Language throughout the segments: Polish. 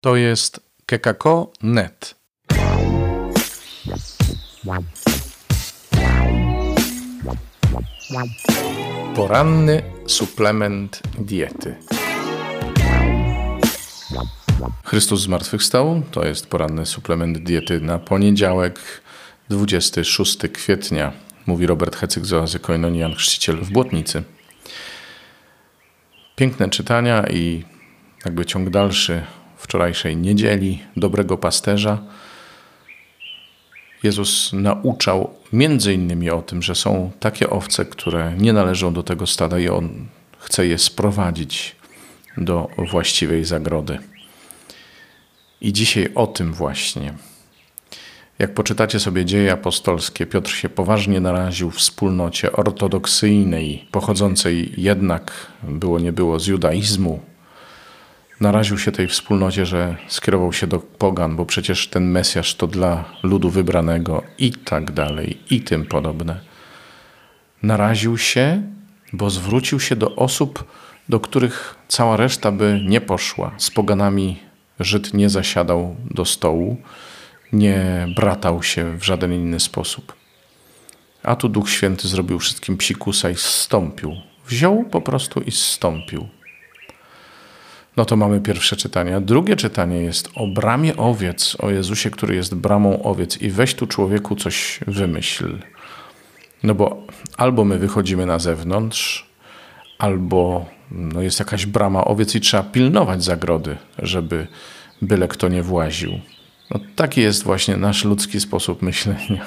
To jest kekako.net. Poranny suplement diety. Chrystus zmartwychwstał. To jest poranny suplement diety na poniedziałek, 26 kwietnia. Mówi Robert Hecyk z Oazy Koinonian, chrzciciel w Błotnicy. Piękne czytania i jakby ciąg dalszy wczorajszej niedzieli dobrego pasterza. Jezus nauczał między innymi o tym, że są takie owce, które nie należą do tego stada i On chce je sprowadzić do właściwej zagrody. I dzisiaj o tym właśnie. Jak poczytacie sobie dzieje apostolskie, Piotr się poważnie naraził w wspólnocie ortodoksyjnej, pochodzącej jednak, było nie było, z judaizmu, naraził się tej wspólnocie, że skierował się do pogan, bo przecież ten Mesjasz to dla ludu wybranego i tak dalej, i tym podobne. Naraził się, bo zwrócił się do osób, do których cała reszta by nie poszła. Z poganami Żyd nie zasiadał do stołu, nie bratał się w żaden inny sposób. A tu Duch Święty zrobił wszystkim psikusa i zstąpił. Wziął po prostu i zstąpił. No to mamy pierwsze czytanie. Drugie czytanie jest o bramie owiec, o Jezusie, który jest bramą owiec. I weź tu człowieku coś wymyśl. No bo albo my wychodzimy na zewnątrz, albo no jest jakaś brama owiec i trzeba pilnować zagrody, żeby byle kto nie właził. No taki jest właśnie nasz ludzki sposób myślenia.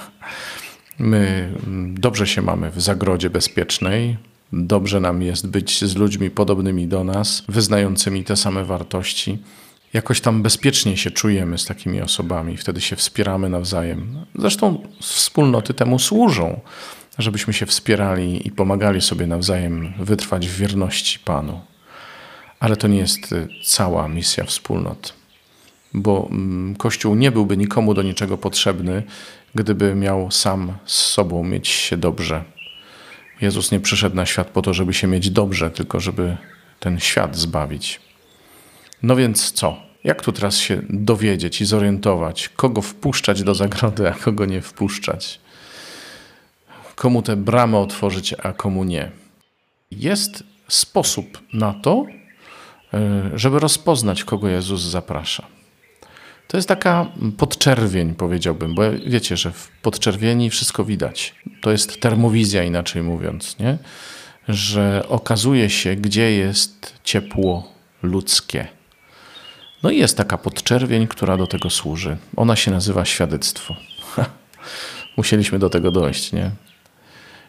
My dobrze się mamy w zagrodzie bezpiecznej, Dobrze nam jest być z ludźmi podobnymi do nas, wyznającymi te same wartości. Jakoś tam bezpiecznie się czujemy z takimi osobami, wtedy się wspieramy nawzajem. Zresztą wspólnoty temu służą, żebyśmy się wspierali i pomagali sobie nawzajem wytrwać w wierności Panu. Ale to nie jest y, cała misja wspólnot, bo mm, Kościół nie byłby nikomu do niczego potrzebny, gdyby miał sam z sobą mieć się dobrze Jezus nie przyszedł na świat po to, żeby się mieć dobrze, tylko żeby ten świat zbawić. No więc co? Jak tu teraz się dowiedzieć i zorientować, kogo wpuszczać do zagrody, a kogo nie wpuszczać? Komu te bramy otworzyć, a komu nie? Jest sposób na to, e, żeby rozpoznać, kogo Jezus zaprasza. To jest taka podczerwień, powiedziałbym, bo wiecie, że w podczerwieni wszystko widać. To jest termowizja, inaczej mówiąc, nie? że okazuje się, gdzie jest ciepło ludzkie. No i jest taka podczerwień, która do tego służy. Ona się nazywa świadectwo. Musieliśmy do tego dojść, nie?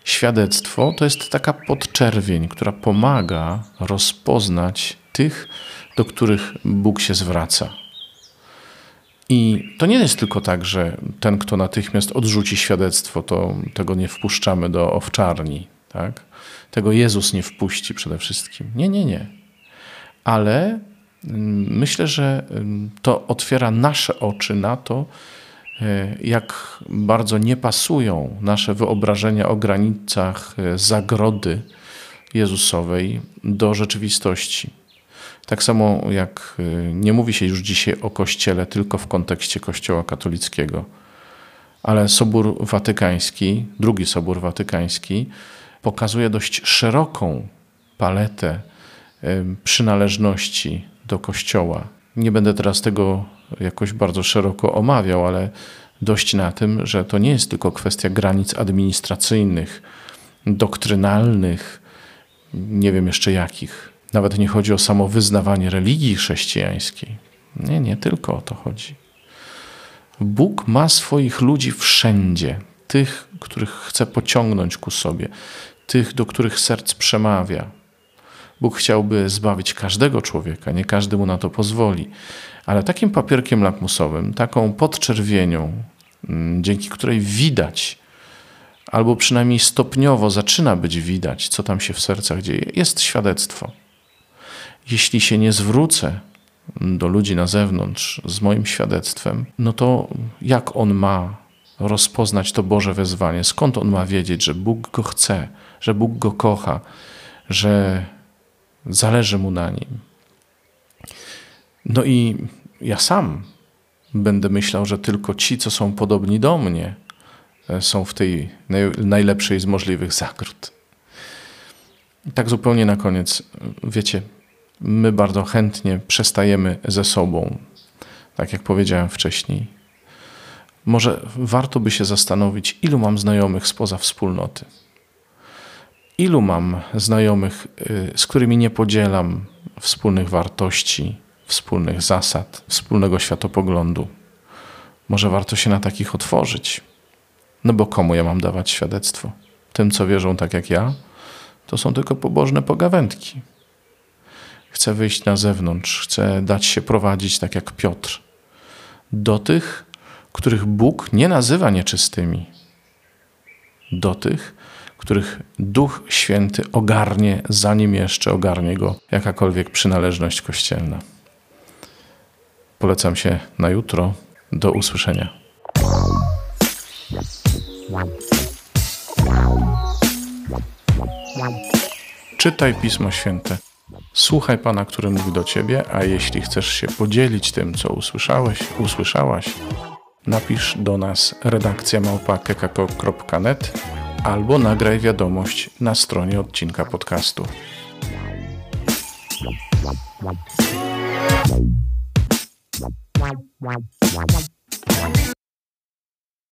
Świadectwo to jest taka podczerwień, która pomaga rozpoznać tych, do których Bóg się zwraca. I to nie jest tylko tak, że ten, kto natychmiast odrzuci świadectwo, to tego nie wpuszczamy do owczarni. Tak? Tego Jezus nie wpuści przede wszystkim. Nie, nie, nie. Ale mm, myślę, że mm, to otwiera nasze oczy na to, e, jak bardzo nie pasują nasze wyobrażenia o granicach e, zagrody Jezusowej do rzeczywistości. Tak samo jak y, nie mówi się już dzisiaj o Kościele tylko w kontekście Kościoła katolickiego, ale Sobór Watykański, drugi Sobór Watykański, pokazuje dość szeroką paletę y, przynależności do Kościoła. Nie będę teraz tego jakoś bardzo szeroko omawiał, ale dość na tym, że to nie jest tylko kwestia granic administracyjnych, doktrynalnych, nie wiem jeszcze jakich nawet nie chodzi o samo wyznawanie religii chrześcijańskiej. Nie, nie tylko o to chodzi. Bóg ma swoich ludzi wszędzie, tych, których chce pociągnąć ku sobie, tych, do których serc przemawia. Bóg chciałby zbawić każdego człowieka, nie każdy mu na to pozwoli, ale takim papierkiem lakmusowym, taką podczerwienią, mm, dzięki której widać, albo przynajmniej stopniowo zaczyna być widać, co tam się w sercach dzieje, jest świadectwo jeśli się nie zwrócę do ludzi na zewnątrz z moim świadectwem, no to jak on ma rozpoznać to Boże wezwanie? Skąd on ma wiedzieć, że Bóg go chce, że Bóg go kocha, że zależy mu na nim? No i ja sam będę myślał, że tylko ci, co są podobni do mnie, e, są w tej najlepszej z możliwych zagród. Tak zupełnie na koniec, wiecie, my bardzo chętnie przestajemy ze sobą, tak jak powiedziałem wcześniej. Może warto by się zastanowić, ilu mam znajomych spoza wspólnoty. Ilu mam znajomych, y, z którymi nie podzielam wspólnych wartości, wspólnych zasad, wspólnego światopoglądu. Może warto się na takich otworzyć. No bo komu ja mam dawać świadectwo? Tym, co wierzą tak jak ja? To są tylko pobożne pogawędki. Chcę wyjść na zewnątrz, chcę dać się prowadzić tak jak Piotr. Do tych, których Bóg nie nazywa nieczystymi. Do tych, których Duch Święty ogarnie, zanim jeszcze ogarnie go jakakolwiek przynależność kościelna. Polecam się na jutro. Do usłyszenia. Czytaj Pismo Święte. Słuchaj Pana, który mówi do Ciebie, a jeśli chcesz się podzielić tym, co usłyszałeś, usłyszałaś, napisz do nas redakcja małpa.kekako.net albo nagraj wiadomość na stronie odcinka podcastu.